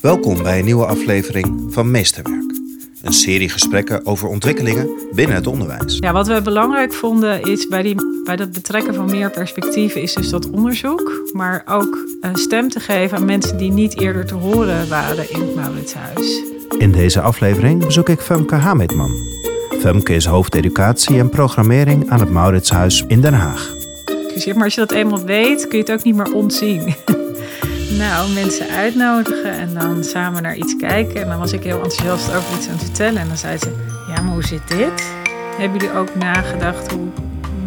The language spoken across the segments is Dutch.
Welkom bij een nieuwe aflevering van Meesterwerk. Een serie gesprekken over ontwikkelingen binnen het onderwijs. Ja, wat we belangrijk vonden is bij, die, bij dat betrekken van meer perspectieven is dus dat onderzoek. Maar ook een stem te geven aan mensen die niet eerder te horen waren in het Mauritshuis. In deze aflevering bezoek ik Femke Hametman. Femke is hoofdeducatie en programmering aan het Mauritshuis in Den Haag. Maar als je dat eenmaal weet, kun je het ook niet meer ontzien. Nou, mensen uitnodigen en dan samen naar iets kijken. En dan was ik heel enthousiast over iets aan het vertellen. En dan zei ze, ja, maar hoe zit dit? Hebben jullie ook nagedacht hoe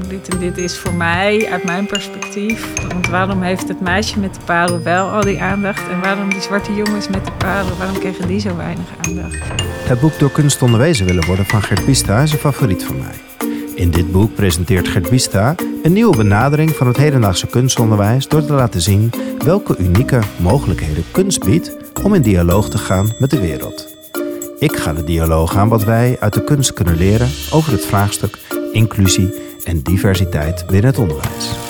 dit en dit is voor mij, uit mijn perspectief? Want waarom heeft het meisje met de parel wel al die aandacht? En waarom die zwarte jongens met de parel, waarom kregen die zo weinig aandacht? Het boek Door kunst onderwezen willen worden van Gert Pista is een favoriet van mij. In dit boek presenteert Gert Bista een nieuwe benadering van het hedendaagse kunstonderwijs door te laten zien welke unieke mogelijkheden kunst biedt om in dialoog te gaan met de wereld. Ik ga de dialoog aan wat wij uit de kunst kunnen leren over het vraagstuk inclusie en diversiteit binnen het onderwijs.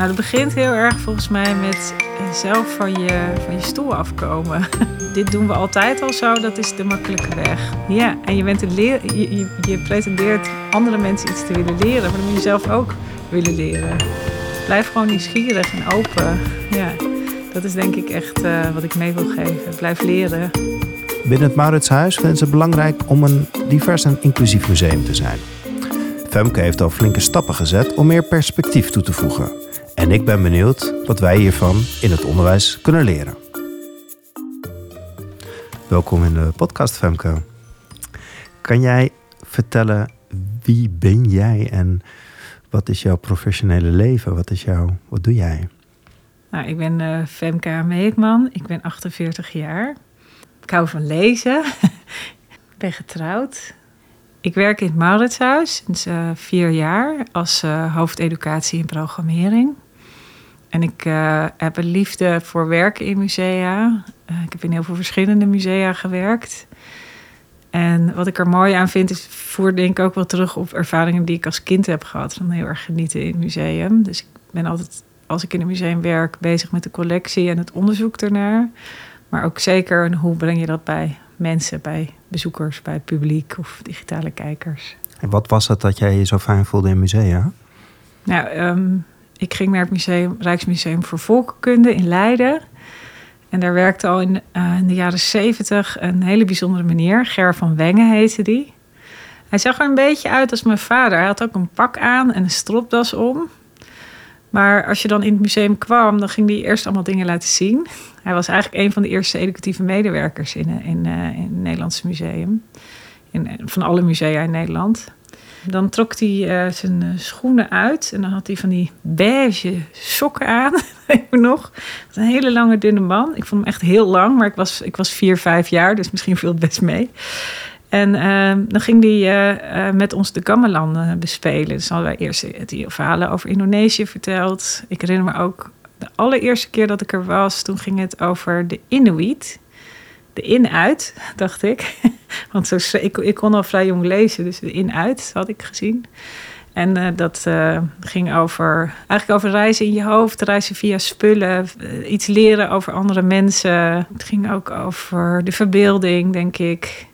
Nou, dat begint heel erg volgens mij met zelf van je, van je stoel afkomen. Dit doen we altijd al zo, dat is de makkelijke weg. Ja, en je, bent leer, je, je, pretendeert andere mensen iets te willen leren, maar dan moet je zelf ook willen leren. Blijf gewoon nieuwsgierig en open. Ja, dat is denk ik echt uh, wat ik mee wil geven. Blijf leren. Binnen het Mauritshuis vinden ze het belangrijk om een divers en inclusief museum te zijn. Femke heeft al flinke stappen gezet om meer perspectief toe te voegen. En ik ben benieuwd wat wij hiervan in het onderwijs kunnen leren. Welkom in de podcast, Femke. Kan jij vertellen wie ben jij en wat is jouw professionele leven? Wat, is jouw, wat doe jij? Nou, ik ben uh, Femke Meekman. Ik ben 48 jaar. Ik hou van lezen. ik ben getrouwd. Ik werk in het Mauritshuis sinds uh, vier jaar als uh, hoofdeducatie en programmering. En ik uh, heb een liefde voor werken in musea. ik heb in heel veel verschillende musea gewerkt. En wat ik er mooi aan vind, is voer denk ik ook wel terug op ervaringen die ik als kind heb gehad. Van heel erg genieten in het museum. Dus ik ben altijd, als ik in een museum werk, bezig met de collectie en het onderzoek ernaar. Maar ook zeker hoe breng je dat bij mensen, bij bezoekers, bij het publiek of digitale kijkers. En wat was het dat jij je zo fijn voelde in musea? Nou, um, ik ging naar het museum, Rijksmuseum voor Volkenkunde in Leiden. En daar werkte al in, uh, in de jaren zeventig een hele bijzondere meneer. Ger van Wengen heette die. Hij zag er een beetje uit als mijn vader. Hij had ook een pak aan en een stropdas om. Maar als je dan in het museum kwam, dan ging hij eerst allemaal dingen laten zien. Hij was eigenlijk een van de eerste educatieve medewerkers in, in, in, eh, in het Nederlandse museum. In, van alle musea in Nederland. Dan trok hij uh, zijn eh, schoenen uit en dan had hij van die beige sokken aan. Weet nog. Een hele lange, dunne man. Ik vond hem echt heel lang, maar ik was, ik was vier, vijf jaar, dus misschien viel het best mee. En uh, dan ging hij uh, met ons de gamelan bespelen. Dus hadden wij eerst die verhalen over Indonesië verteld. Ik herinner me ook de allereerste keer dat ik er was, toen ging het over de Inuit de in-uit, dacht ik. Want zo, ik, ik kon al vrij jong lezen, dus de in-uit had ik gezien. En uh, dat uh, ging over, eigenlijk over reizen in je hoofd, reizen via spullen, uh, iets leren over andere mensen. Het ging ook over de verbeelding, denk ik.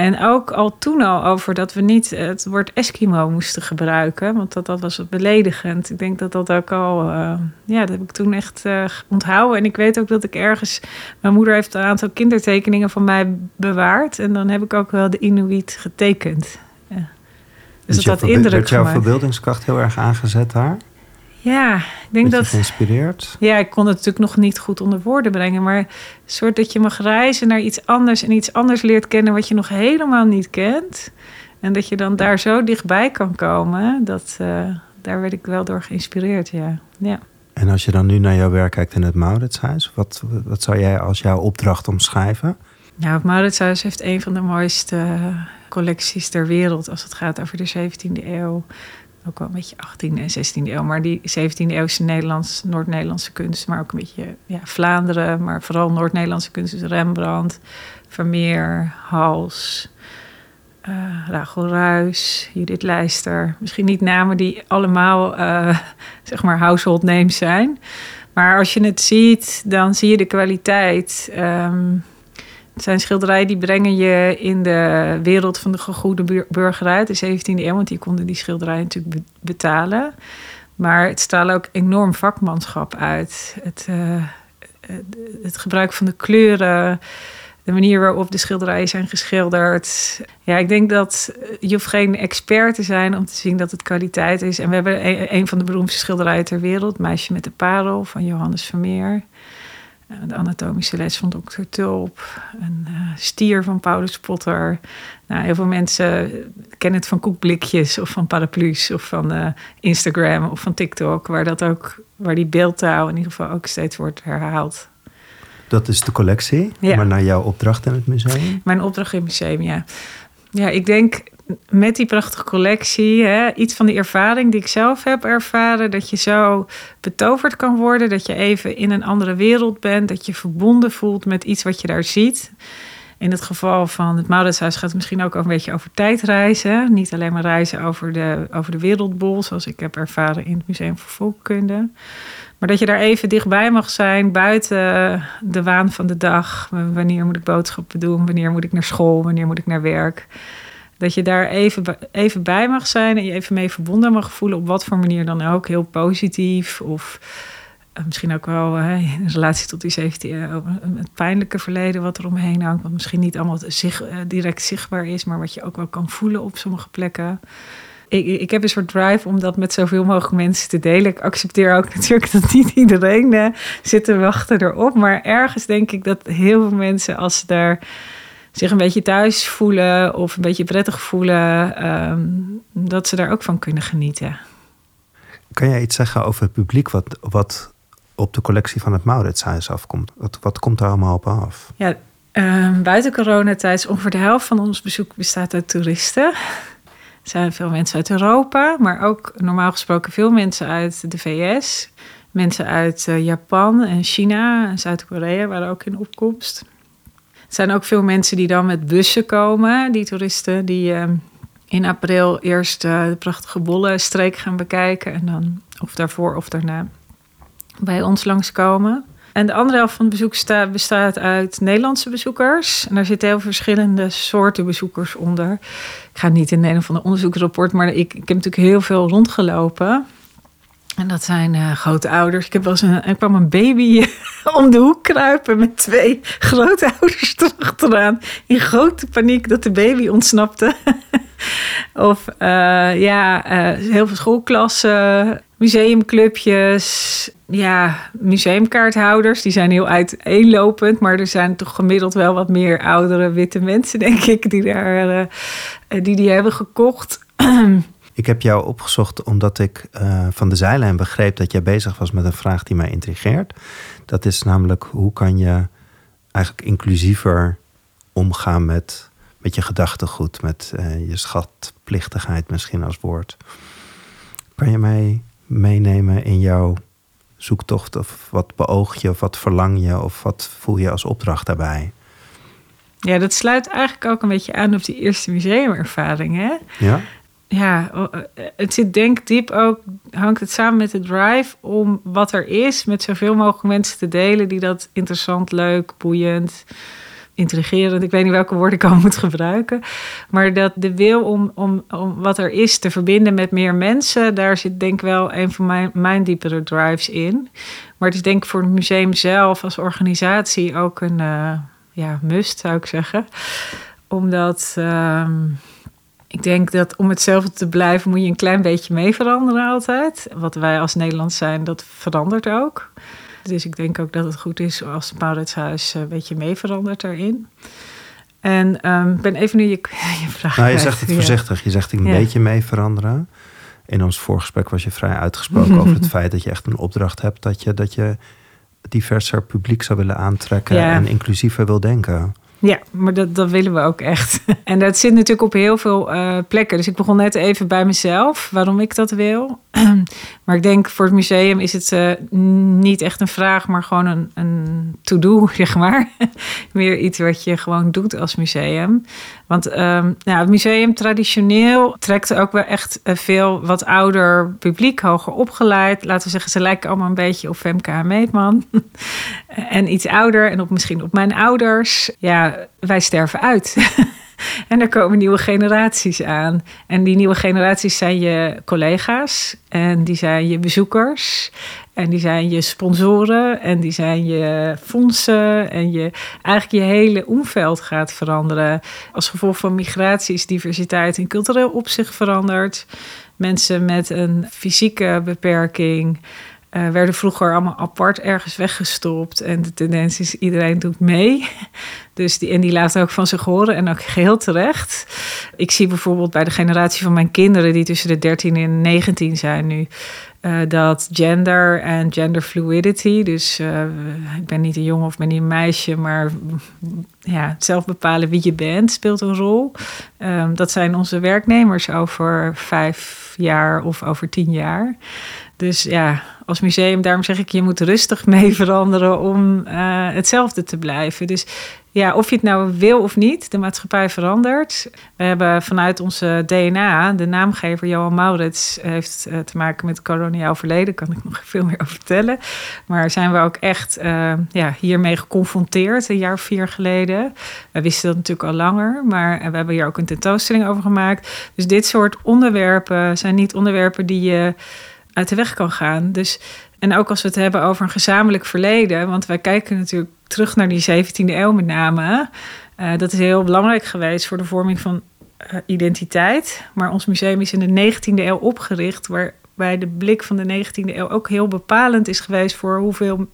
En ook al toen al over dat we niet het woord Eskimo moesten gebruiken, want dat, dat was beledigend. Ik denk dat dat ook al, uh, ja, dat heb ik toen echt uh, onthouden. En ik weet ook dat ik ergens, mijn moeder heeft een aantal kindertekeningen van mij bewaard. En dan heb ik ook wel de Inuit getekend. Ja. Dus, dus dat had indruk Werd jouw verbeeldingskracht heel erg aangezet daar? Ja, ik denk dat. geïnspireerd? Ja, ik kon het natuurlijk nog niet goed onder woorden brengen. Maar een soort dat je mag reizen naar iets anders en iets anders leert kennen wat je nog helemaal niet kent. En dat je dan daar zo dichtbij kan komen. Dat, uh, daar werd ik wel door geïnspireerd, ja. ja. En als je dan nu naar jouw werk kijkt in het Mauritshuis, wat, wat zou jij als jouw opdracht omschrijven? Nou, het Mauritshuis heeft een van de mooiste collecties ter wereld als het gaat over de 17e eeuw ook wel een beetje 18e en 16e eeuw. Maar die 17e eeuwse Nederlands, Noord-Nederlandse kunst, maar ook een beetje ja, Vlaanderen, maar vooral Noord-Nederlandse kunst, dus Rembrandt, Vermeer, Hals, uh, Rachel Ruis, Judith Leister. Misschien niet namen die allemaal, uh, zeg maar, household names zijn. Maar als je het ziet, dan zie je de kwaliteit. Ehm, zijn schilderijen die brengen je in de wereld van de gegoede burgerij de 17e eeuw. Want die konden die schilderijen natuurlijk betalen. Maar het stralen ook enorm vakmanschap uit. Het, uh, het gebruik van de kleuren, de manier waarop de schilderijen zijn geschilderd. Ja, ik denk dat je hoeft geen expert te zijn om te zien dat het kwaliteit is. En we hebben een, een van de beroemdste schilderijen ter wereld, Meisje met de Parel van Johannes Vermeer. Eh, de anatomische les van Dr. Tulp. Een uh, stier van Paulus Potter. Nou, heel veel mensen kennen het van koekblikjes of van paraplu's of van uh, Instagram of van TikTok, waar dat ook, waar die beeldtaal in ieder geval ook steeds wordt herhaald. Dat is de collectie, ja. maar naar jouw opdracht in het museum? Mijn opdracht in het museum, ja. Ja, ik denk met die prachtige collectie, hè, iets van die ervaring die ik zelf heb ervaren, dat je zo betoverd kan worden, dat je even in een andere wereld bent, dat je verbonden voelt met iets wat je daar ziet. In het geval van het Mauritshuis gaat het misschien ook een beetje over tijdreizen. Niet alleen maar reizen over de, over de wereldbol, zoals ik heb ervaren in het Museum voor Volkkunde. Maar dat je daar even dichtbij mag zijn, buiten de waan van de dag. Wanneer moet ik boodschappen doen? Wanneer moet ik naar school? Wanneer moet ik naar werk? Dat je daar even, even bij mag zijn en je even mee verbonden mag voelen, op wat voor manier dan ook. Heel positief of eh, misschien ook wel in relatie tot die 17 eeuw, het pijnlijke verleden wat er omheen hangt. Wat misschien niet allemaal zich, eh, direct zichtbaar is, maar wat je ook wel kan voelen op sommige plekken. Ik, ik heb een soort drive om dat met zoveel mogelijk mensen te delen. Ik accepteer ook natuurlijk dat niet iedereen zit te wachten erop. Maar ergens denk ik dat heel veel mensen, als ze daar zich een beetje thuis voelen of een beetje prettig voelen, ehm, dat ze daar ook van kunnen genieten. Kan jij iets zeggen over het publiek wat, wat op de collectie van het Mauritshuis afkomt? Wat, wat komt daar allemaal op af? Ja, uh, buiten coronatijd ongeveer de helft van ons bezoek bestaat uit toeristen. Er zijn veel mensen uit Europa, maar ook normaal gesproken veel mensen uit de VS. Mensen uit uh, Japan en China en Zuid-Korea waren ook in opkomst. Zijn ook veel mensen die dan met bussen komen, die toeristen die uh, in april eerst uh, de prachtige bollenstreek gaan bekijken en dan of daarvoor of daarna bij ons langskomen. En de andere helft van het bezoek bestaat uit Nederlandse bezoekers. En daar zitten heel verschillende soorten bezoekers onder. Ik ga niet in een van de onderzoeksrapport, maar ik, ik heb natuurlijk heel veel rondgelopen. En dat zijn uh, grote ouders. Ik heb wel eens een, er kwam een baby om de hoek kruipen met twee grote ouders erachteraan. In grote paniek dat de baby ontsnapte. of uh, ja, uh, heel veel schoolklassen, museumclubjes, ja, museumkaarthouders. Die zijn heel uiteenlopend, maar er zijn toch gemiddeld wel wat meer oudere witte mensen, denk ik, die daar, die, die hebben gekocht. Ik heb jou opgezocht omdat ik uh, van de zijlijn begreep dat jij bezig was met een vraag die mij intrigeert. Dat is namelijk hoe kan je eigenlijk inclusiever omgaan met, met je gedachtegoed, met uh, je schatplichtigheid misschien als woord. Kan je mij meenemen in jouw zoektocht of wat beoog je of wat verlang je of wat voel je als opdracht daarbij? Ja, dat sluit eigenlijk ook een beetje aan op die eerste museumervaring, hè? Ja ja, eh, het zit denk diep ook, hangt het samen met de drive om wat er is met zoveel mogelijk mensen te delen die dat interessant, leuk, boeiend, intrigerend, ik weet niet welke woorden ik al moet gebruiken, maar dat de wil om, om, om wat er is te verbinden met meer mensen, daar zit denk ik wel een van mijn, mijn diepere drives in. Maar het is denk ik voor het museum zelf als organisatie ook een uh, ja, must, zou ik zeggen. Omdat... Uh, ik denk dat om hetzelfde te blijven moet je een klein beetje mee veranderen altijd. Wat wij als Nederlands zijn, dat verandert ook. Dus ik denk ook dat het goed is als het Mauritshuis een beetje mee verandert daarin. En um, ben even nu je, je vraag. Nou, je zegt het voorzichtig. Je zegt een beetje mee veranderen. In ons voorgesprek was je vrij uitgesproken over het feit dat je echt een opdracht hebt dat je, dat je diverser publiek zou willen aantrekken en inclusiever wil denken. Ja, maar dat, dat willen we ook echt. En dat zit natuurlijk op heel veel uh, plekken. Dus ik begon net even bij mezelf, waarom ik dat wil. Maar ik denk voor het museum is het uh, niet echt een vraag, maar gewoon een, een to-do, zeg maar. Meer iets wat je gewoon doet als museum. Want nou, het museum traditioneel trekt ook wel echt eh, veel wat ouder publiek, hoger opgeleid. Laten we zeggen, ze lijken allemaal een beetje op Femke Meetman. en iets ouder en op, misschien op mijn ouders. Ja, wij sterven uit. En er komen nieuwe generaties aan. En die nieuwe generaties zijn je collega's. En die zijn je bezoekers. En die zijn je sponsoren. En die zijn je fondsen. En je, eigenlijk je hele omveld gaat veranderen. Als gevolg van migratie is diversiteit in cultureel opzicht veranderd. Mensen met een fysieke beperking uh, werden vroeger allemaal apart ergens weggestopt. En de tendens is, iedereen doet mee. Dus die, en die laat ook van zich horen en ook geheel terecht. Ik zie bijvoorbeeld bij de generatie van mijn kinderen... die tussen de 13 en 19 zijn nu... Uh, dat gender en gender fluidity, dus uh, ik ben niet een jongen of ben niet een meisje, maar ja, zelf bepalen wie je bent speelt een rol. Um, dat zijn onze werknemers over vijf jaar of over tien jaar. Dus ja, als museum, daarom zeg ik, je moet rustig mee veranderen om uh, hetzelfde te blijven. Dus ja, of je het nou wil of niet, de maatschappij verandert. We hebben vanuit onze DNA, de naamgever Johan Maurits, heeft uh, te maken met koloniaal verleden, kan ik nog veel meer over vertellen. Maar zijn we ook echt uh, ja, hiermee geconfronteerd een jaar of vier geleden. We wisten dat natuurlijk al langer, maar we hebben hier ook een tentoonstelling over gemaakt. Dus dit soort onderwerpen zijn niet onderwerpen die je uit de weg kan gaan. Dus, en ook als we het hebben over een gezamenlijk verleden, want wij kijken natuurlijk terug naar die 17e eeuw met name. Uh, dat is heel belangrijk geweest voor de vorming van uh, identiteit. Maar ons museum is in de 19e eeuw opgericht, waarbij de blik van de 19e eeuw ook heel bepalend is geweest voor hoeveel,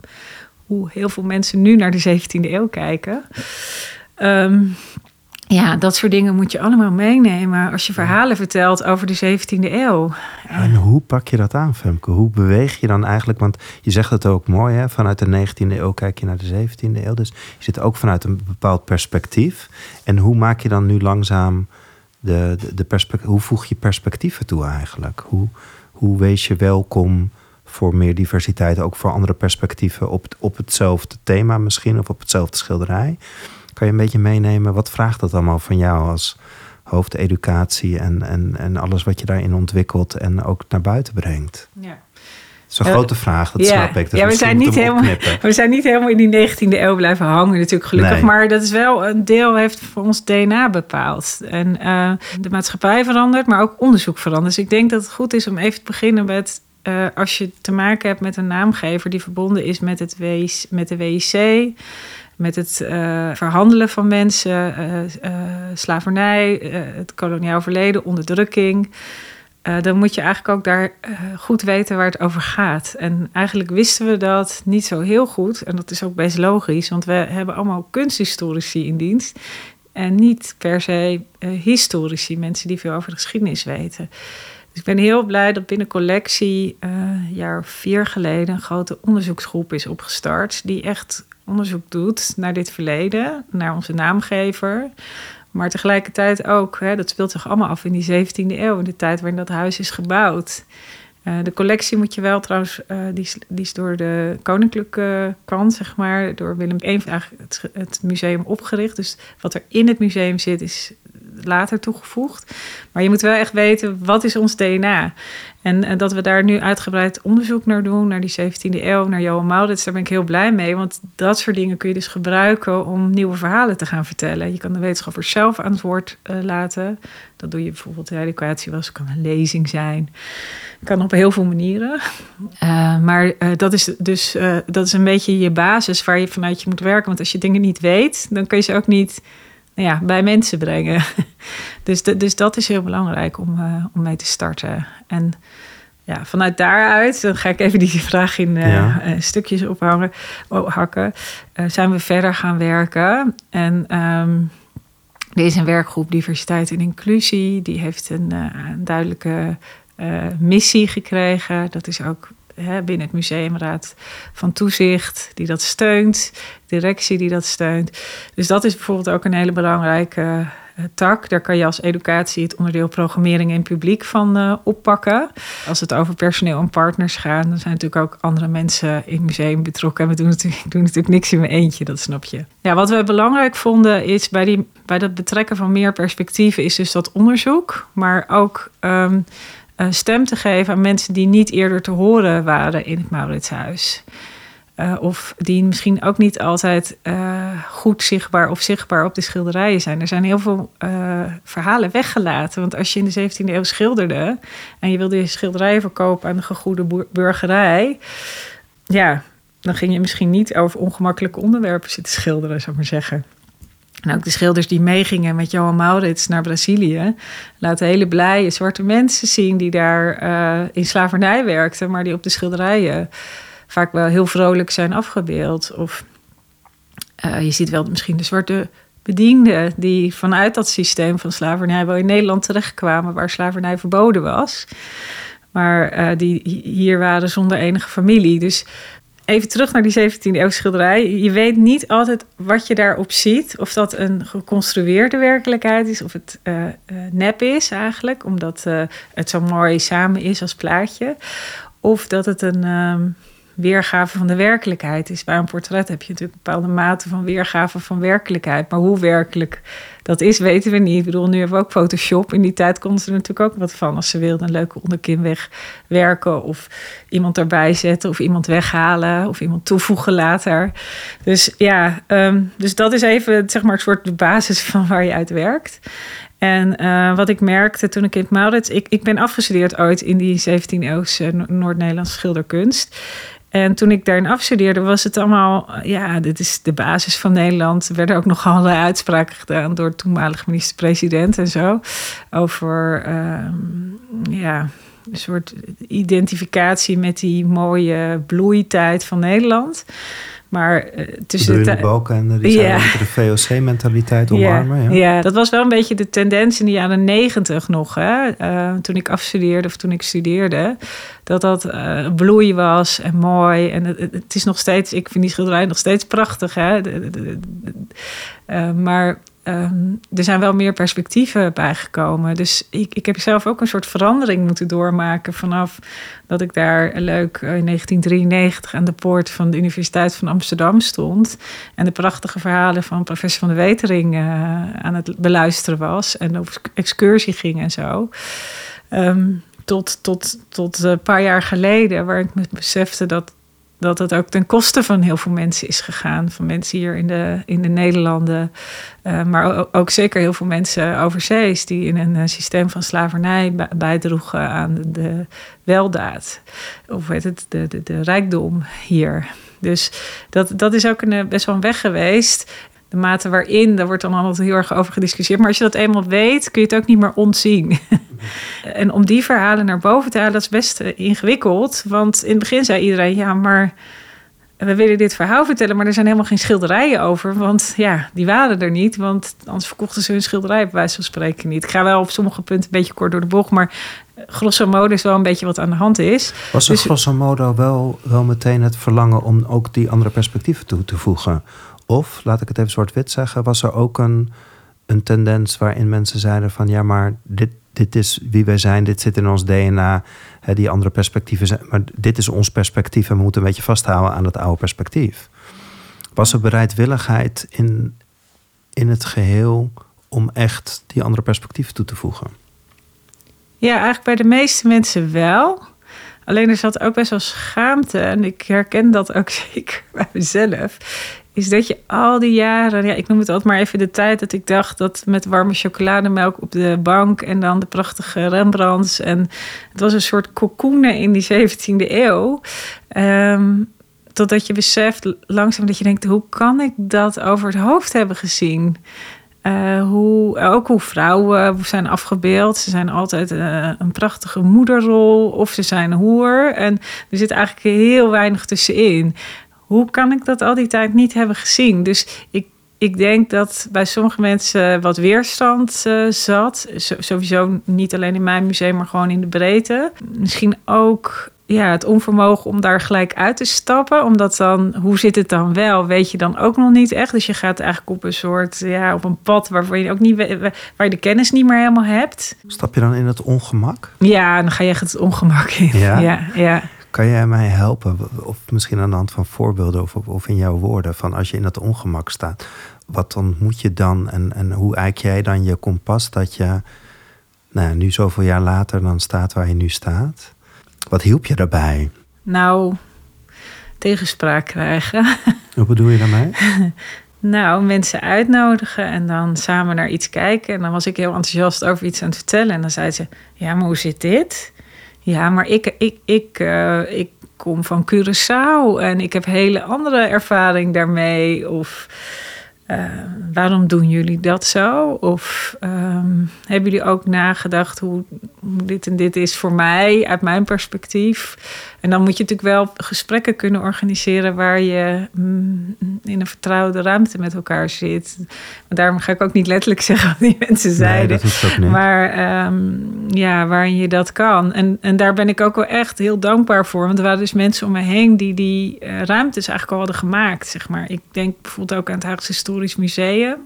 hoe heel veel mensen nu naar de 17e eeuw kijken. Um, ja, dat soort dingen moet je allemaal meenemen als je verhalen vertelt over de 17e eeuw. En hoe pak je dat aan, Femke? Hoe beweeg je dan eigenlijk? Want je zegt het ook mooi, hè? vanuit de 19e eeuw kijk je naar de 17e eeuw. Dus je zit ook vanuit een bepaald perspectief. En hoe maak je dan nu langzaam de, de, de perspectief? Hoe voeg je perspectieven toe eigenlijk? Hoe, hoe wees je welkom voor meer diversiteit, ook voor andere perspectieven op, op hetzelfde thema misschien of op hetzelfde schilderij? Kan je een beetje meenemen, wat vraagt dat allemaal van jou als hoofdeducatie en, en, en alles wat je daarin ontwikkelt en ook naar buiten brengt? Ja. Dat is een grote vraag, dat snap ik. Dus ja, we zijn, niet helemaal, we zijn niet helemaal in die 19e eeuw blijven hangen, natuurlijk gelukkig. Maar dat is wel een deel, heeft voor ons DNA bepaald. En uh, de maatschappij verandert, maar ook onderzoek verandert. Dus ik denk dat het goed is om even te beginnen met uh, als je te maken hebt met een naamgever die verbonden is met, het WIC, met de WIC, met het uh, verhandelen van mensen, uh, uh, slavernij, het koloniaal verleden, onderdrukking. dan moet je eigenlijk ook daar goed weten waar het over gaat. En eigenlijk wisten we dat niet zo heel goed. En dat is ook best logisch, want we hebben allemaal kunsthistorici in dienst. En niet per se historici, mensen die veel over de geschiedenis weten. Dus ik ben heel blij dat binnen collectie een jaar of vier geleden een grote onderzoeksgroep is opgestart. Die echt onderzoek doet naar dit verleden, naar onze naamgever. Maar tegelijkertijd ook, hè, dat speelt zich allemaal af in die 17e eeuw, in de tijd waarin dat huis is gebouwd. Uh, de collectie moet je wel trouwens, uh, die, is, die, is, door de koninklijke kant, zeg maar, door Willem I het museum opgericht. Dus wat er in het museum zit, is later toegevoegd. Maar je moet wel echt weten, wat is ons DNA? En, en, dat we daar nu uitgebreid onderzoek naar doen, naar die 17e eeuw, naar Johan Maurits, daar ben ik heel blij mee. Want dat soort dingen kun je dus gebruiken om nieuwe verhalen te gaan vertellen. Je kan de wetenschapper zelf aan het woord uh, laten. Dat doe je bijvoorbeeld, de educatie was, kan een lezing zijn. Kan op heel veel manieren. Uh, maar dat is dus dat is een beetje je basis waar je vanuit je moet werken. Want als je dingen niet weet, dan kun je ze ook niet ja, bij mensen brengen. dus, de, dus dat is heel belangrijk om, uh, om mee te starten. En ja, vanuit daaruit, dan ga ik even die vraag in uh, ja. stukjes ophangen, hakken. Uh, zijn we verder gaan werken. En um, er is een werkgroep Diversiteit en Inclusie. Die heeft een, een duidelijke missie gekregen. Dat is ook hè, binnen het museumraad van toezicht die dat steunt, directie die dat steunt. Dus dat is bijvoorbeeld ook een hele belangrijke tak. Daar kan je als educatie het onderdeel programmering en publiek van oppakken. Als het over personeel en partners gaat, dan zijn natuurlijk ook andere mensen in het museum betrokken. En we doen natuurlijk, doen natuurlijk niks in mijn eentje, dat snap je. Ja, wat we belangrijk vonden is bij, die, bij dat betrekken van meer perspectieven, is dus dat onderzoek, maar ook. Um, stem te geven aan mensen die niet eerder te horen waren in het Mauritshuis. Uh, of die misschien ook niet altijd uh, goed zichtbaar of zichtbaar op de schilderijen zijn. Er zijn heel veel uh, verhalen weggelaten. Want als je in de 17e eeuw schilderde en je wilde je schilderijen verkopen aan de gegoede burgerij, ja, dan ging je misschien niet over ongemakkelijke onderwerpen zitten schilderen, zou ik maar zeggen. En ook de schilders die meegingen met Johan Maurits naar Brazilië, laten hele blije zwarte mensen zien die daar in slavernij werkten, maar die op de schilderijen vaak wel heel vrolijk zijn afgebeeld. Of uh, je ziet wel misschien de zwarte bedienden die vanuit dat systeem van slavernij wel in Nederland terechtkwamen waar slavernij verboden was. Maar uh, die hier waren zonder enige familie. Dus even terug naar die 17e eeuw schilderij. Je weet niet altijd wat je daarop ziet. Of dat een geconstrueerde werkelijkheid is of het uh, nep is eigenlijk. Omdat het zo mooi samen is als plaatje. Of dat het een... Uh, weergave van de werkelijkheid is. Bij een portret heb je natuurlijk een bepaalde mate van weergave van werkelijkheid. Maar hoe werkelijk dat is, weten we niet. Ik bedoel, nu hebben we ook Photoshop. In die tijd konden ze er natuurlijk ook wat van. Als ze wilden een leuke onderkin wegwerken of iemand erbij zetten of iemand weghalen of iemand toevoegen later. Dus ja, um, dus dat is even zeg maar een soort de basis van waar je uit werkt. En uh, wat ik merkte toen ik in het Maurits... Ik, ik ben afgestudeerd ooit in die 17e-eeuwse Noord-Nederlandse schilderkunst. En toen ik daarin afstudeerde, was het allemaal, ja, dit is de basis van Nederland. Er werden ook nog allerlei uitspraken gedaan door de toenmalige minister-president en zo. Over, uh, ja, een soort identificatie met die mooie bloeitijd van Nederland. Maar uh, tussen de, Balken die ja. de VOC-mentaliteit omarmen. Ja, ja. ja, dat was wel een beetje de tendens in de jaren negentig nog. Hè? Uh, toen ik afstudeerde of toen ik studeerde. Dat dat uh, bloei was en mooi. En het, het, is nog steeds, ik vind die schilderij nog steeds prachtig. Hè? De, de, maar um, er zijn wel meer perspectieven bijgekomen. Dus ik, ik heb zelf ook een soort verandering moeten doormaken vanaf dat ik daar leuk in 1993 aan de poort van de Universiteit van Amsterdam stond. En de prachtige verhalen van professor van de Wetering uh, aan het beluisteren was. En op excursie ging en zo. Um, tot, tot, tot een paar jaar geleden, waar ik me besefte dat dat het ook ten koste van heel veel mensen is gegaan. Van mensen hier in de, in de Nederlanden. Uh, maar ook, zeker heel veel mensen overzees die in een uh, systeem van slavernij bijdroegen aan de, de, weldaad. Of weet het, de, de, de rijkdom hier. Dus dat, dat is ook een, eh, best wel een weg geweest de mate waarin, daar wordt dan altijd heel erg over gediscussieerd. Maar als je dat eenmaal weet, kun je het ook niet meer ontzien. en om die verhalen naar boven te halen, dat is best eh, ingewikkeld. Want in het begin zei iedereen, ja, maar we willen dit verhaal vertellen, maar er zijn helemaal geen schilderijen over. Want ja, die waren er niet, want anders verkochten ze hun schilderij bij wijze van spreken niet. Ik ga wel op sommige punten een beetje kort door de bocht, maar eh, grosso modo is wel een beetje wat aan de hand is. Was er dus, grosso modo wel, wel meteen het verlangen om ook die andere perspectieven toe te voegen? Of, laat ik het even zwart-wit zeggen, was er ook een, een tendens waarin mensen zeiden van ja, maar dit, dit is wie wij zijn, dit zit in ons DNA, hè, die andere perspectieven zijn, maar dit is ons perspectief en we moeten een beetje vasthouden aan het oude perspectief. Was er bereidwilligheid in, in het geheel om echt die andere perspectieven toe te voegen? Ja, eigenlijk bij de meeste mensen wel. Alleen er zat ook best wel schaamte. En ik herken dat ook zeker bij mezelf is dat je al die jaren, ja, ik noem het altijd maar even de tijd dat ik dacht dat met warme chocolademelk op de bank en dan de prachtige Rembrandts. En het was een soort cocoenen in die 17e eeuw. Um, totdat je beseft langzaam dat je denkt, hoe kan ik dat over het hoofd hebben gezien? Uh, hoe, ook hoe vrouwen zijn afgebeeld. Ze zijn altijd uh, een prachtige moederrol of ze zijn hoer. En er zit eigenlijk heel weinig tussenin hoe kan ik dat al die tijd niet hebben gezien? Dus ik, ik denk dat bij sommige mensen wat weerstand uh, zat. sowieso niet alleen in mijn museum, maar gewoon in de breedte. Misschien ook ja, het onvermogen om daar gelijk uit te stappen. Omdat dan, hoe zit het dan wel, weet je dan ook nog niet echt. Dus je gaat eigenlijk op een soort, ja, op een pad waarvan je ook niet, waar je de kennis niet meer helemaal hebt. Stap je dan in het ongemak? Ja, dan ga je echt het ongemak in. Ja, ja. ja. Kan jij mij helpen, of misschien aan de hand van voorbeelden of, of in jouw woorden, van als je in dat ongemak staat, wat ontmoet je dan en, en hoe eik jij dan je kompas dat je nou, nu zoveel jaar later dan staat waar je nu staat? Wat hielp je daarbij? Nou, tegenspraak krijgen. Wat bedoel je daarmee? nou, mensen uitnodigen en dan samen naar iets kijken. En dan was ik heel enthousiast over iets aan het vertellen. En dan zei ze: Ja, maar hoe zit dit? Ja, maar ik, ik, ik, uh, ik kom van Curaçao en ik heb hele andere ervaring daarmee. Of uh, waarom doen jullie dat zo? Of um, hebben jullie ook nagedacht hoe, hoe, dit en dit is voor mij, uit mijn perspectief? En dan moet je natuurlijk wel gesprekken kunnen organiseren waar je mm, in een vertrouwde ruimte met elkaar zit. Maar daarom ga ik ook niet letterlijk zeggen wat die mensen zeiden. Nee, maar um, ja, waarin je dat kan. En, en daar ben ik ook wel echt heel dankbaar voor. Want er waren dus mensen om me heen die die uh, ruimtes eigenlijk al hadden gemaakt. Zeg maar. Ik denk bijvoorbeeld ook aan het Haagse Historisch Museum.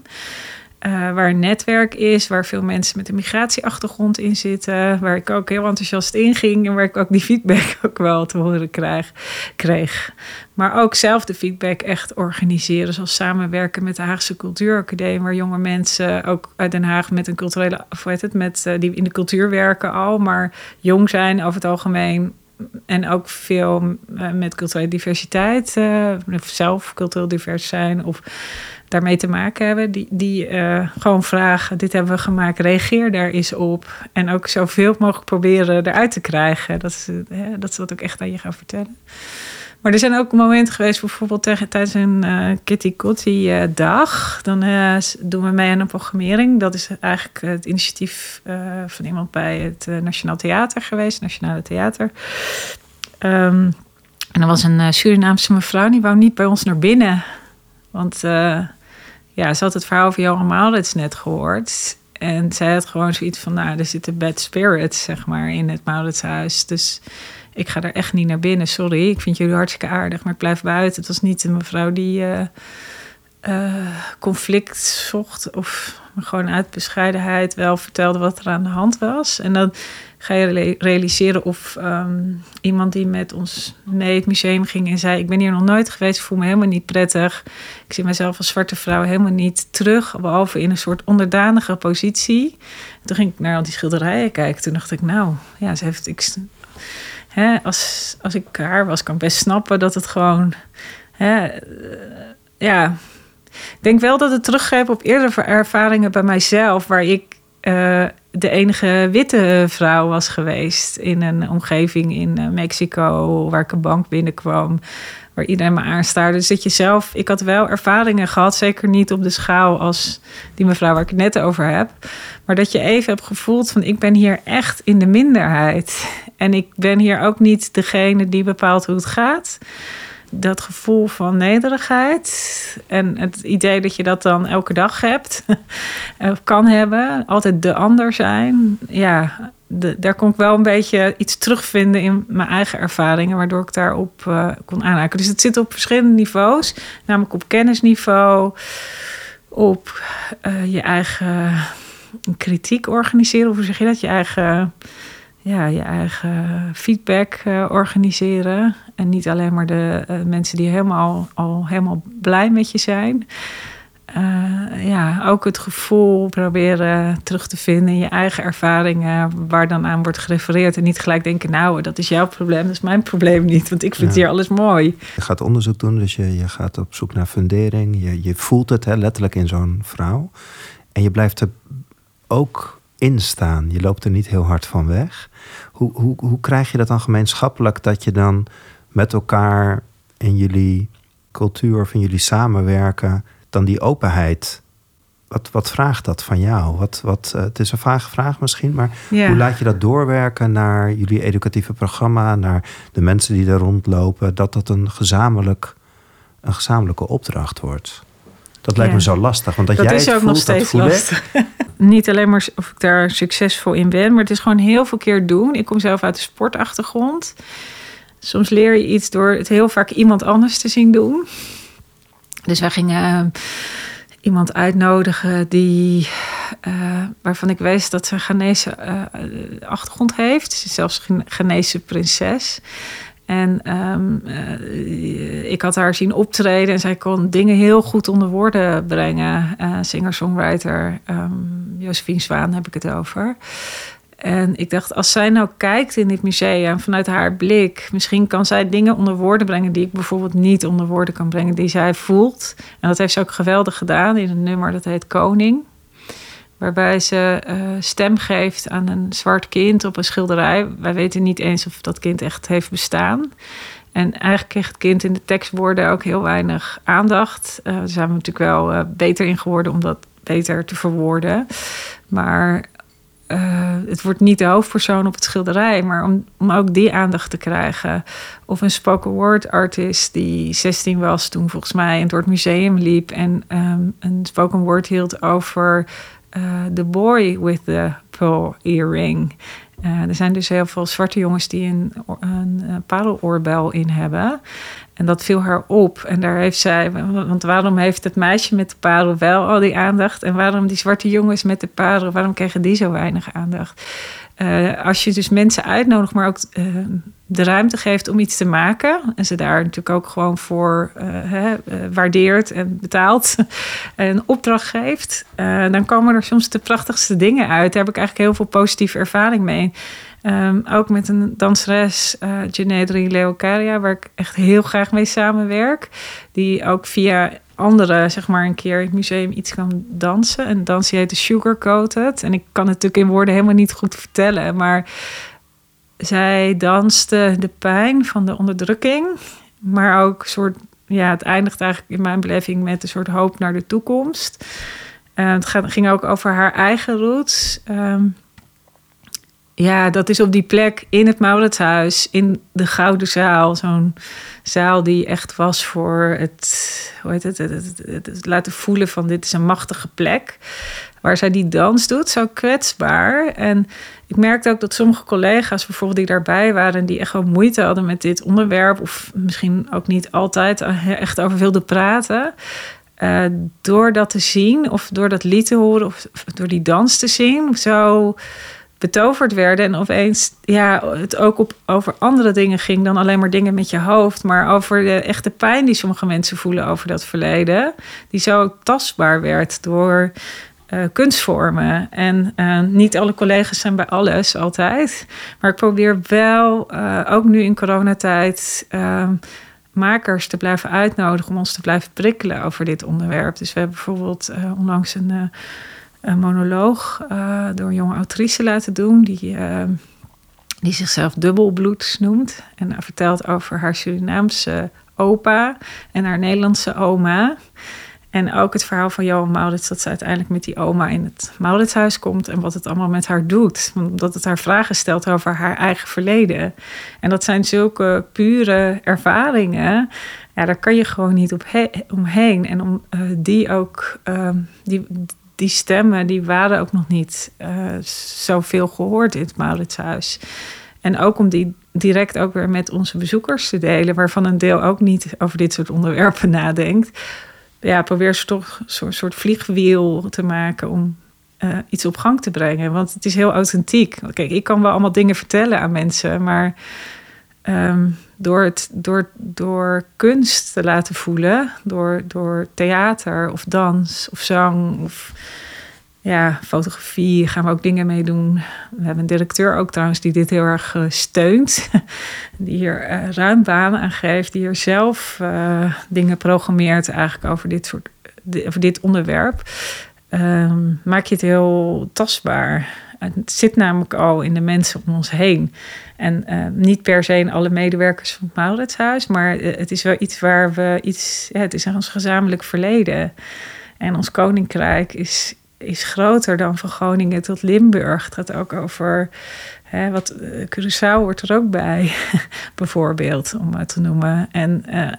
Uh, waar een netwerk is, waar veel mensen met een migratieachtergrond in zitten, waar ik ook heel enthousiast in ging en waar ik ook die feedback ook wel te horen kreeg. Maar ook zelf de feedback echt organiseren, zoals samenwerken met de Haagse Cultuuracademie, waar jonge mensen ook uit Den Haag met een culturele, of het, met, uh, die in de cultuur werken al, maar jong zijn over het algemeen en ook veel uh, met culturele diversiteit, zelf cultureel divers zijn of daarmee te maken hebben, die, die uh, gewoon vragen: Dit hebben we gemaakt, reageer daar eens op. En ook zoveel mogelijk proberen eruit te krijgen. Dat, ze, hè, dat ze dat ook echt aan je gaan vertellen. Maar er zijn ook momenten geweest, bijvoorbeeld tijdens een uh, Kitty Kotti uh, dag. Dan doen we mee aan een programmering. Dat is eigenlijk het initiatief van iemand bij het Nationaal Theater geweest, Nationale Theater. Um, en er was een Surinaamse mevrouw, die wou niet bij ons naar binnen. Want ja, ze had het verhaal van Johan Maurits net gehoord. En zij had gewoon zoiets van, nou, er zitten bad spirits, zeg maar, in het Mauritshuis. Dus ik ga er echt niet naar binnen, sorry. Ik vind jullie hartstikke aardig, maar ik blijf buiten. Het was niet een mevrouw die uh, uh, conflict zocht... of gewoon uit bescheidenheid wel vertelde wat er aan de hand was. En dan ga je realiseren of um, iemand die met ons mee het museum ging en zei: Ik ben hier nog nooit geweest, ik voel me helemaal niet prettig. Ik zie mezelf als zwarte vrouw helemaal niet terug, behalve in een soort onderdanige positie. Toen ging ik naar al die schilderijen kijken. Toen dacht ik: Nou, ja, ze heeft. Ik, hè, als, als ik haar was, kan ik best snappen dat het gewoon. Hè, ja, ik denk wel dat het teruggeeft op eerdere ervaringen bij mijzelf, waar ik uh, de enige witte vrouw was geweest in een omgeving in uh, Mexico, waar ik een bank binnenkwam, waar iedereen me aanstaarde. Dus dat je zelf, ik had wel ervaringen gehad, zeker niet op de schaal als die mevrouw waar ik het net over heb, maar dat je even hebt gevoeld van ik ben hier echt in de minderheid en ik ben hier ook niet degene die bepaalt hoe het gaat dat gevoel van nederigheid en het idee dat je dat dan elke dag hebt, kan hebben, altijd de ander zijn, ja, daar kon ik wel een beetje iets terugvinden in mijn eigen ervaringen, waardoor ik daarop uh, kon aanhaken. Dus het zit op verschillende niveaus, namelijk op kennisniveau, op uh, je eigen kritiek organiseren, of hoe zeg je dat? Je eigen ja, je eigen feedback uh, organiseren. En niet alleen maar de uh, mensen die helemaal, al helemaal blij met je zijn. Uh, ja, ook het gevoel proberen terug te vinden in je eigen ervaringen, waar dan aan wordt gerefereerd. En niet gelijk denken, nou, dat is jouw probleem, dat is mijn probleem niet, want ik vind ja. hier alles mooi. Je gaat onderzoek doen, dus je, je gaat op zoek naar fundering. Je, je voelt het hè, letterlijk in zo'n vrouw. En je blijft er ook in staan. Je loopt er niet heel hard van weg. Hoe, hoe, hoe krijg je dat dan gemeenschappelijk dat je dan met elkaar in jullie cultuur of in jullie samenwerken, dan die openheid. Wat, wat vraagt dat van jou? Wat, wat, uh, het is een vage vraag misschien, maar ja. hoe laat je dat doorwerken naar jullie educatieve programma, naar de mensen die daar rondlopen, dat dat een, gezamenlijk, een gezamenlijke opdracht wordt? Dat lijkt Ja. me zo lastig, want dat, Dat jij is het ook voelt, nog steeds lastig. Niet alleen maar of ik daar succesvol in ben, maar het is gewoon heel veel keer doen. Ik kom zelf uit de sportachtergrond. soms leer je iets door het heel vaak iemand anders te zien doen. Dus wij gingen ehm, iemand uitnodigen die, uh, waarvan ik wist dat ze een Ghanese uh, achtergrond heeft. Ze is zelfs een Ghanese prinses. En um, uh, ik had haar zien optreden en zij kon dingen heel goed onder woorden brengen. Uh, Singer-songwriter um, Josephine Zwaan heb ik het over. En ik dacht, als zij nou kijkt in dit museum vanuit haar blik, misschien kan zij dingen onder woorden brengen die ik bijvoorbeeld niet onder woorden kan brengen, die zij voelt. En dat heeft ze ook geweldig gedaan in een nummer dat heet Koning. Waarbij ze uh, stem geeft aan een zwart kind op een schilderij. Wij weten niet eens of dat kind echt heeft bestaan. En eigenlijk kreeg het kind in de tekstwoorden ook heel weinig aandacht. Uh, daar zijn we natuurlijk wel uh, beter in geworden om dat beter te verwoorden. Maar het wordt niet de hoofdpersoon op het schilderij, maar om, om ook die aandacht te krijgen. Of een spoken word artist die 16 was toen volgens mij en door het museum liep en um, een spoken word hield over The Boy with the Pearl Earring. Uh, er zijn dus heel veel zwarte jongens die een, een, een pareloorbel in hebben. En dat viel haar op. En daar heeft zij, want waarom heeft het meisje met de parel wel al die aandacht? En waarom die zwarte jongens met de parel, waarom krijgen die zo weinig aandacht? Uh, als je dus mensen uitnodigt, maar ook uh, de ruimte geeft om iets te maken. En ze daar natuurlijk ook gewoon voor uh, hè, waardeert en betaalt. en opdracht geeft. dan komen er soms de prachtigste dingen uit. Daar heb ik eigenlijk heel veel positieve ervaring mee. Um, ook met een danseres, uh, Janedri Leocaria, waar ik echt heel graag mee samenwerk. Die ook via anderen, zeg maar, een keer in het museum iets kan dansen. En dans de Sugar Coated. En ik kan het natuurlijk in woorden helemaal niet goed vertellen. Maar zij danste de pijn van de onderdrukking. Maar ook soort, ja, het eindigt eigenlijk in mijn beleving met een soort hoop naar de toekomst. Uh, het ging ook over haar eigen roots. Um, ja, dat is op die plek in het Mauritshuis, in de Gouden Zaal. Zo'n zaal die echt was voor het, hoe heet het, het, het, laten voelen van dit is een machtige plek. Waar zij die dans doet, zo kwetsbaar. En ik merkte ook dat sommige collega's bijvoorbeeld die daarbij waren... die echt wel moeite hadden met dit onderwerp... of misschien ook niet altijd echt over wilden praten... Uh, door dat te zien of door dat lied te horen of door die dans te zien... zo betoverd werden. En opeens ja, het ook op, over andere dingen ging dan alleen maar dingen met je hoofd. Maar over de echte pijn die sommige mensen voelen over dat verleden. Die zo tastbaar werd door uh, kunstvormen. En uh, niet alle collega's zijn bij alles altijd. Maar ik probeer wel, uh, ook nu in coronatijd makers te blijven uitnodigen om ons te blijven prikkelen over dit onderwerp. Dus we hebben bijvoorbeeld onlangs een een monoloog uh, door een jonge autrice laten doen. Die, uh, die zichzelf dubbelbloed noemt. En vertelt over haar Surinaamse opa en haar Nederlandse oma. En ook het verhaal van Johan Maurits, dat ze uiteindelijk met die oma in het Mauritshuis komt en wat het allemaal met haar doet. Omdat het haar vragen stelt over haar eigen verleden. En dat zijn zulke pure ervaringen. Ja, daar kan je gewoon niet op omheen. En om uh, die ook, uh, die, die stemmen die waren ook nog niet uh, zoveel gehoord in het Mauritshuis. En ook om die direct ook weer met onze bezoekers te delen, waarvan een deel ook niet over dit soort onderwerpen nadenkt. Ja, probeer ze toch een soort vliegwiel te maken om uh, iets op gang te brengen. Want het is heel authentiek. Kijk, ik kan wel allemaal dingen vertellen aan mensen, maar um, door, het, door, door kunst te laten voelen, door, door theater of dans of zang of ja, fotografie gaan we ook dingen mee doen. We hebben een directeur ook trouwens die dit heel erg uh, steunt. Die hier uh, ruim banen aan geeft. Die hier zelf uh, dingen programmeert eigenlijk over dit, soort, over dit onderwerp. Um, maak je het heel tastbaar. Het zit namelijk al in de mensen om ons heen. En uh, niet per se in alle medewerkers van het Mauritshuis, maar uh, het is wel iets waar we iets. Het is ons gezamenlijk verleden. En ons koninkrijk is is groter dan van Groningen tot Limburg. Het gaat ook over Hè, wat, uh, Curaçao hoort er ook bij, bijvoorbeeld, om maar te noemen. En uh,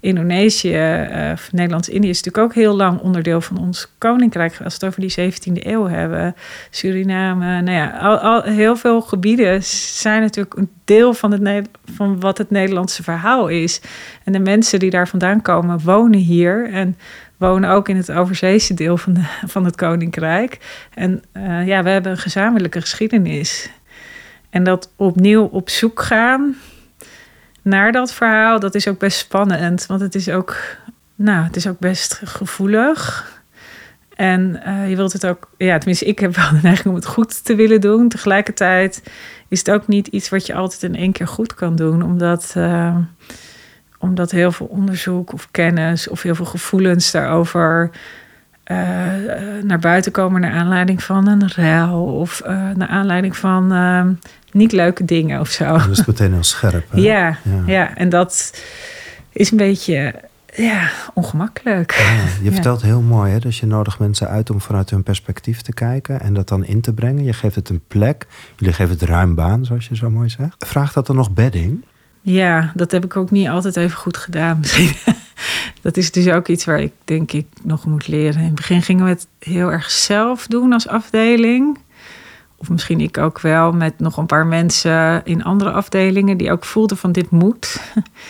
Indonesië, uh, Nederlands-Indië is natuurlijk ook heel lang onderdeel van ons koninkrijk. Als we het over die 17e eeuw hebben. Suriname, nou ja, al, al, heel veel gebieden zijn natuurlijk een deel van, het, van wat het Nederlandse verhaal is. En de mensen die daar vandaan komen, wonen hier. En wonen ook in het overzeese deel van, van het koninkrijk. En ja, we hebben een gezamenlijke geschiedenis. En dat opnieuw op zoek gaan naar dat verhaal, dat is ook best spannend. Want het is ook, nou, het is ook best gevoelig. En uh, je wilt het ook, ja, tenminste, ik heb wel de neiging om het goed te willen doen. Tegelijkertijd is het ook niet iets wat je altijd in één keer goed kan doen, omdat, uh, omdat heel veel onderzoek of kennis of heel veel gevoelens daarover uh, naar buiten komen naar aanleiding van een ruil of naar aanleiding van niet leuke dingen of zo. Dat is meteen heel scherp. Ja, ja, ja, en dat is een beetje ja, ongemakkelijk. Ja, je vertelt heel mooi, hè? dus je nodigt mensen uit om vanuit hun perspectief te kijken en dat dan in te brengen. Je geeft het een plek, jullie geven het ruim baan, zoals je zo mooi zegt. Vraagt dat dan nog bedding? Ja, dat heb ik ook niet altijd even goed gedaan. Dat is dus ook iets waar ik denk ik nog moet leren. In het begin gingen we het heel erg zelf doen als afdeling of misschien ik ook wel, met nog een paar mensen in andere afdelingen die ook voelden van dit moet.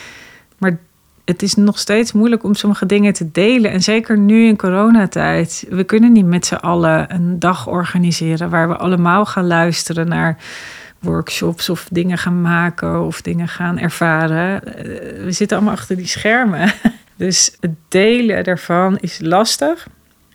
Maar het is nog steeds moeilijk om sommige dingen te delen. En zeker nu in coronatijd. We kunnen niet met z'n allen een dag organiseren waar we allemaal gaan luisteren naar workshops of dingen gaan maken of dingen gaan ervaren. Eh, we zitten allemaal achter die schermen. Dus het delen daarvan is lastig.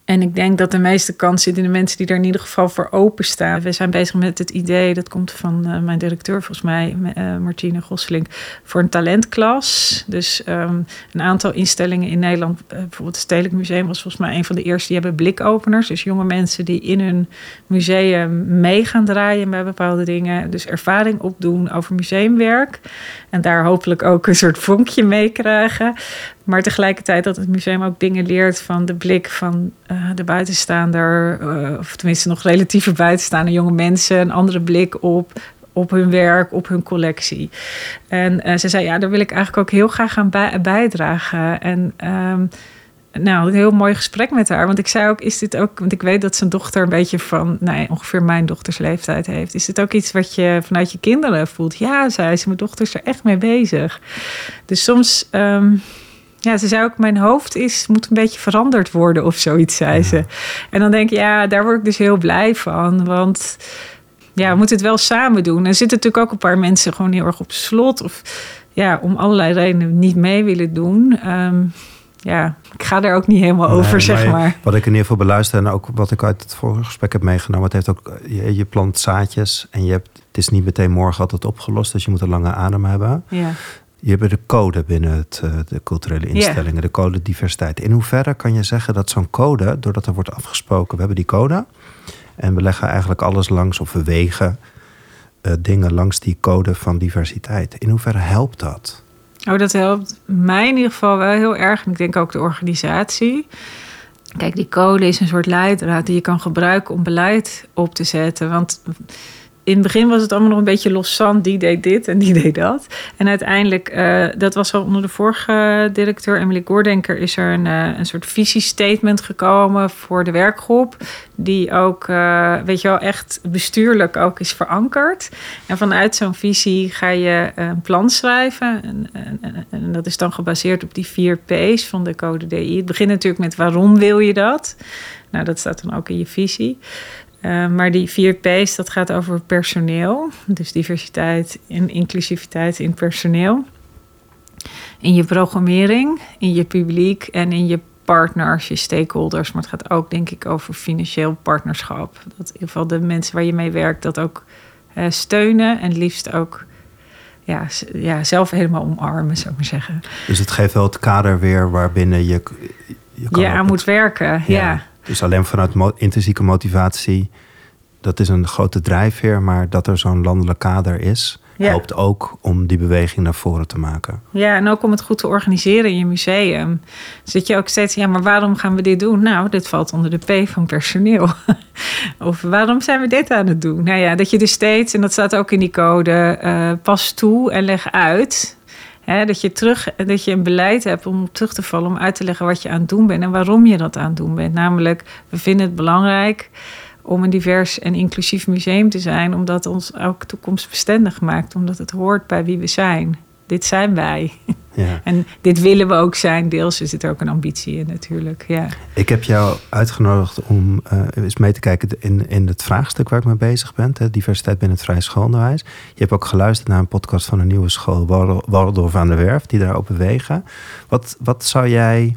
En ik denk dat de meeste kans zit in de mensen die er in ieder geval voor openstaan. We zijn bezig met het idee, dat komt van uh, mijn directeur volgens mij, uh, Martine Gosselink, voor een talentklas. Dus um, een aantal instellingen in Nederland, uh, bijvoorbeeld het Stedelijk Museum was volgens mij een van de eerste, die hebben blikopeners. Dus jonge mensen die in hun museum mee gaan draaien bij bepaalde dingen. Dus ervaring opdoen over museumwerk. En daar hopelijk ook een soort vonkje mee krijgen. Maar tegelijkertijd dat het museum ook dingen leert van de blik van uh, de buitenstaander, uh, of tenminste nog relatieve buitenstaande jonge mensen, een andere blik op, op hun werk, op hun collectie. En uh, ze zei, ja, daar wil ik eigenlijk ook heel graag aan bij, bijdragen. En um, nou, een heel mooi gesprek met haar. Want ik zei ook, is dit ook... Want ik weet dat zijn dochter een beetje van... Nou, ongeveer mijn dochters leeftijd heeft. Is dit ook iets wat je vanuit je kinderen voelt? Ja, zei ze, mijn dochter is er echt mee bezig. Dus soms... Um, ja, ze zei ook, mijn hoofd is, moet een beetje veranderd worden of zoiets, zei ze. En dan denk ik, ja, daar word ik dus heel blij van. Want ja, we moeten het wel samen doen. Er zitten natuurlijk ook een paar mensen gewoon heel erg op slot. Of ja, om allerlei redenen niet mee willen doen. Um, ja, ik ga er ook niet helemaal nee, over, zeg maar. Wat ik in ieder geval beluister en ook wat ik uit het vorige gesprek heb meegenomen, het heeft ook, je, je plant zaadjes en je hebt, het is niet meteen morgen altijd opgelost, dus je moet een lange adem hebben. Ja. Je hebt de code binnen het, eh, de culturele instellingen, yeah. de code diversiteit. In hoeverre kan je zeggen dat zo'n code, doordat er wordt afgesproken, we hebben die code en we leggen eigenlijk alles langs of we wegen uh, dingen langs die code van diversiteit. In hoeverre helpt dat? Oh, dat helpt mij in ieder geval wel heel erg. En ik denk ook de organisatie. Kijk, die code is een soort leidraad die je kan gebruiken om beleid op te zetten. Want in het begin was het allemaal nog een beetje loszand. Die deed dit en die deed dat. En uiteindelijk, uh, dat was al onder de vorige directeur, Emily Goordenker, is er een, uh, een soort visiestatement gekomen voor de werkgroep. Die ook, uh, weet je wel, echt bestuurlijk ook is verankerd. En vanuit zo'n visie ga je een plan schrijven. En, en, en, dat is dan gebaseerd op die vier P's van de Code DI. Het begint natuurlijk met waarom wil je dat? Nou, dat staat dan ook in je visie. Uh, maar die vier P's, dat gaat over personeel. Dus diversiteit en inclusiviteit in personeel. In je programmering, in je publiek en in je partners, je stakeholders. Maar het gaat ook, denk ik, over financieel partnerschap. Dat in ieder geval de mensen waar je mee werkt dat ook uh, steunen. En liefst ook ja, ja, zelf helemaal omarmen, zou ik maar zeggen. Dus het geeft wel het kader weer waarbinnen je... Je, je aan moet werken, ja. ja. Dus alleen vanuit mo intrinsieke motivatie, dat is een grote drijfveer, maar dat er zo'n landelijk kader is. helpt ook om die beweging naar voren te maken. Ja, en ook om het goed te organiseren in je museum. Zit je ook steeds, ja, maar waarom gaan we dit doen? Nou, dit valt onder de P van personeel. of waarom zijn we dit aan het doen? Nou ja, dat je dus steeds, en dat staat ook in die code, uh, pas toe en leg uit. Dat, je terug, dat je een beleid hebt om terug te vallen, om uit te leggen wat je aan het doen bent en waarom je dat aan het doen bent. Namelijk, we vinden het belangrijk om een divers en inclusief museum te zijn, omdat ons ook toekomstbestendig maakt, omdat het hoort bij wie we zijn. Dit zijn wij. Ja. En dit willen we ook zijn. Deels zit er ook een ambitie in natuurlijk. Ja. Ik heb jou uitgenodigd om uh, eens mee te kijken in, in het vraagstuk waar ik mee bezig ben. Hè, diversiteit binnen het vrije schoolonderwijs. Je hebt ook geluisterd naar een podcast van een nieuwe school, Waldorf aan de Werf, die daarop bewegen. Wat, wat zou jij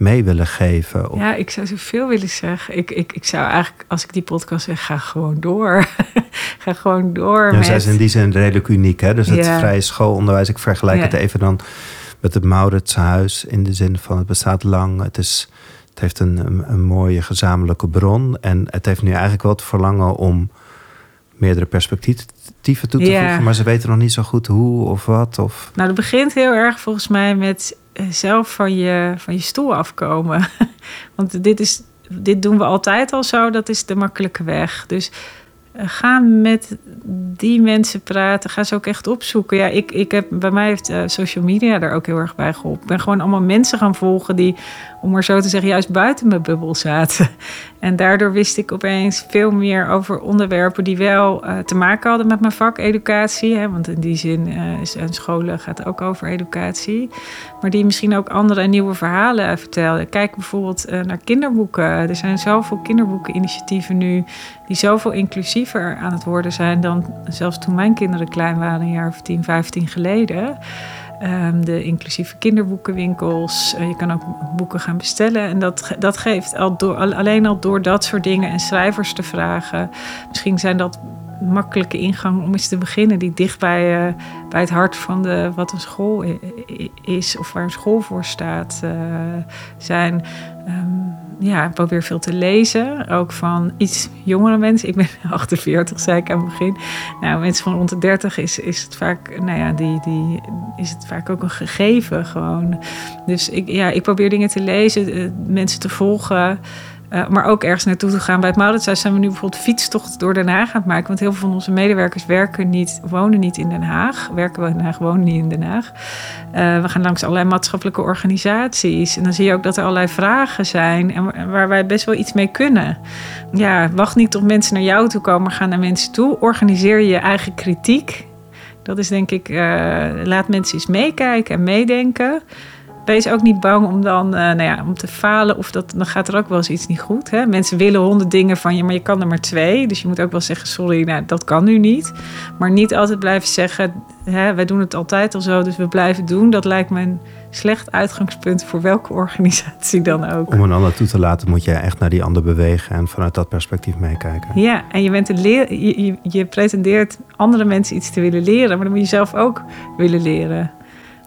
mee willen geven? Ja, ik zou zoveel willen zeggen. Ik, ik, ik zou eigenlijk, als ik die podcast zeg, ga gewoon door. ga gewoon door. Ja, met... Zij is in die zin redelijk uniek, hè? Dus het vrije schoolonderwijs, ik vergelijk het even dan met het Mauritshuis in de zin van het bestaat lang. Het, is, het heeft een, een, mooie gezamenlijke bron. En het heeft nu eigenlijk wel het verlangen om meerdere perspectieven toe te voegen. Maar ze weten nog niet zo goed hoe of wat. Of... Nou, dat begint heel erg volgens mij met zelf van je, van je stoel afkomen. Want dit, is, dit doen we altijd al zo, dat is de makkelijke weg. Dus uh, ga met die mensen praten. Ga ze ook echt opzoeken. Ja, ik, ik heb, bij mij heeft uh, social media daar ook heel erg bij geholpen. Ik ben gewoon allemaal mensen gaan volgen die, om maar zo te zeggen, juist buiten mijn bubbel zaten. En daardoor wist ik opeens veel meer over onderwerpen die wel uh, te maken hadden met mijn vak educatie. Hè, want in die zin uh, is een scholen gaat ook over educatie. Maar die misschien ook andere en nieuwe verhalen vertelden. Kijk bijvoorbeeld uh, naar kinderboeken. Er zijn zoveel kinderboekeninitiatieven nu die zoveel inclusiever aan het worden zijn dan zelfs toen mijn kinderen klein waren, een jaar of 10, 15 geleden. Um, de inclusieve kinderboekenwinkels. Uh, je kan ook boeken gaan bestellen. En dat, dat geeft al door, alleen al door dat soort dingen en schrijvers te vragen. Misschien zijn dat makkelijke ingang om eens te beginnen, die dicht bij, uh, bij het hart van de, wat een school is of waar een school voor staat, uh, zijn. Um, ja, ik probeer veel te lezen. Ook van iets jongere mensen. Ik ben 48, zei ik aan het begin. Nou, mensen van rond de 30 is, is het vaak, nou ja, die, die is het vaak ook een gegeven gewoon. Dus ik, ja, ik probeer dingen te lezen, eh, mensen te volgen. Uh, maar ook ergens naartoe te gaan. Bij het Mauritshuis zijn we nu bijvoorbeeld fietstocht door Den Haag aan het maken. Want heel veel van onze medewerkers werken niet, wonen niet in Den Haag. Werken we in Den Haag, wonen niet in Den Haag. Uh, we gaan langs allerlei maatschappelijke organisaties. En dan zie je ook dat er allerlei vragen zijn. En waar wij best wel iets mee kunnen. Ja, wacht niet tot mensen naar jou toe komen, maar ga naar mensen toe. Organiseer je eigen kritiek. Dat is denk ik, uh, laat mensen eens meekijken en meedenken wees ook niet bang om dan uh, nou ja, om te falen. Of dat, dan gaat er ook wel eens iets niet goed. Hè? Mensen willen honderd dingen van je, maar je kan er maar twee. Dus je moet ook wel zeggen, sorry, nou, dat kan nu niet. Maar niet altijd blijven zeggen, hè, wij doen het altijd al zo, dus we blijven doen. Dat lijkt me een slecht uitgangspunt voor welke organisatie dan ook. Om een ander toe te laten, moet je echt naar die ander bewegen en vanuit dat perspectief meekijken. Ja, en je, bent een leer, je, je, je pretendeert andere mensen iets te willen leren, maar dan moet je zelf ook willen leren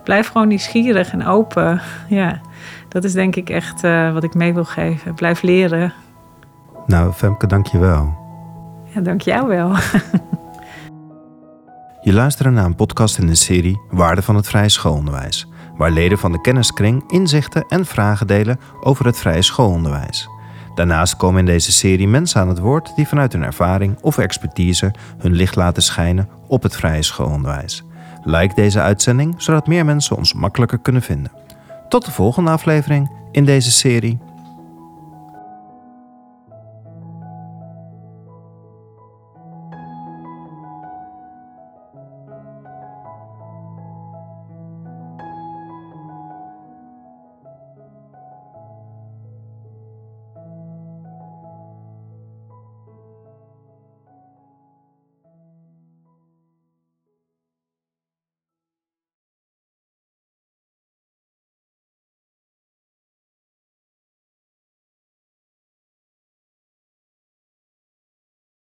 blijf gewoon nieuwsgierig en open. Ja, dat is denk ik echt uh, wat ik mee wil geven. Blijf leren. Nou, Femke, dank je wel. Ja, dank jou wel. je luistert naar een podcast in de serie Waarde van het Vrije Schoolonderwijs, waar leden van de kenniskring inzichten en vragen delen over het vrije schoolonderwijs. Daarnaast komen in deze serie mensen aan het woord die vanuit hun ervaring of expertise hun licht laten schijnen op het vrije schoolonderwijs. Like deze uitzending, zodat meer mensen ons makkelijker kunnen vinden. Tot de volgende aflevering in deze serie.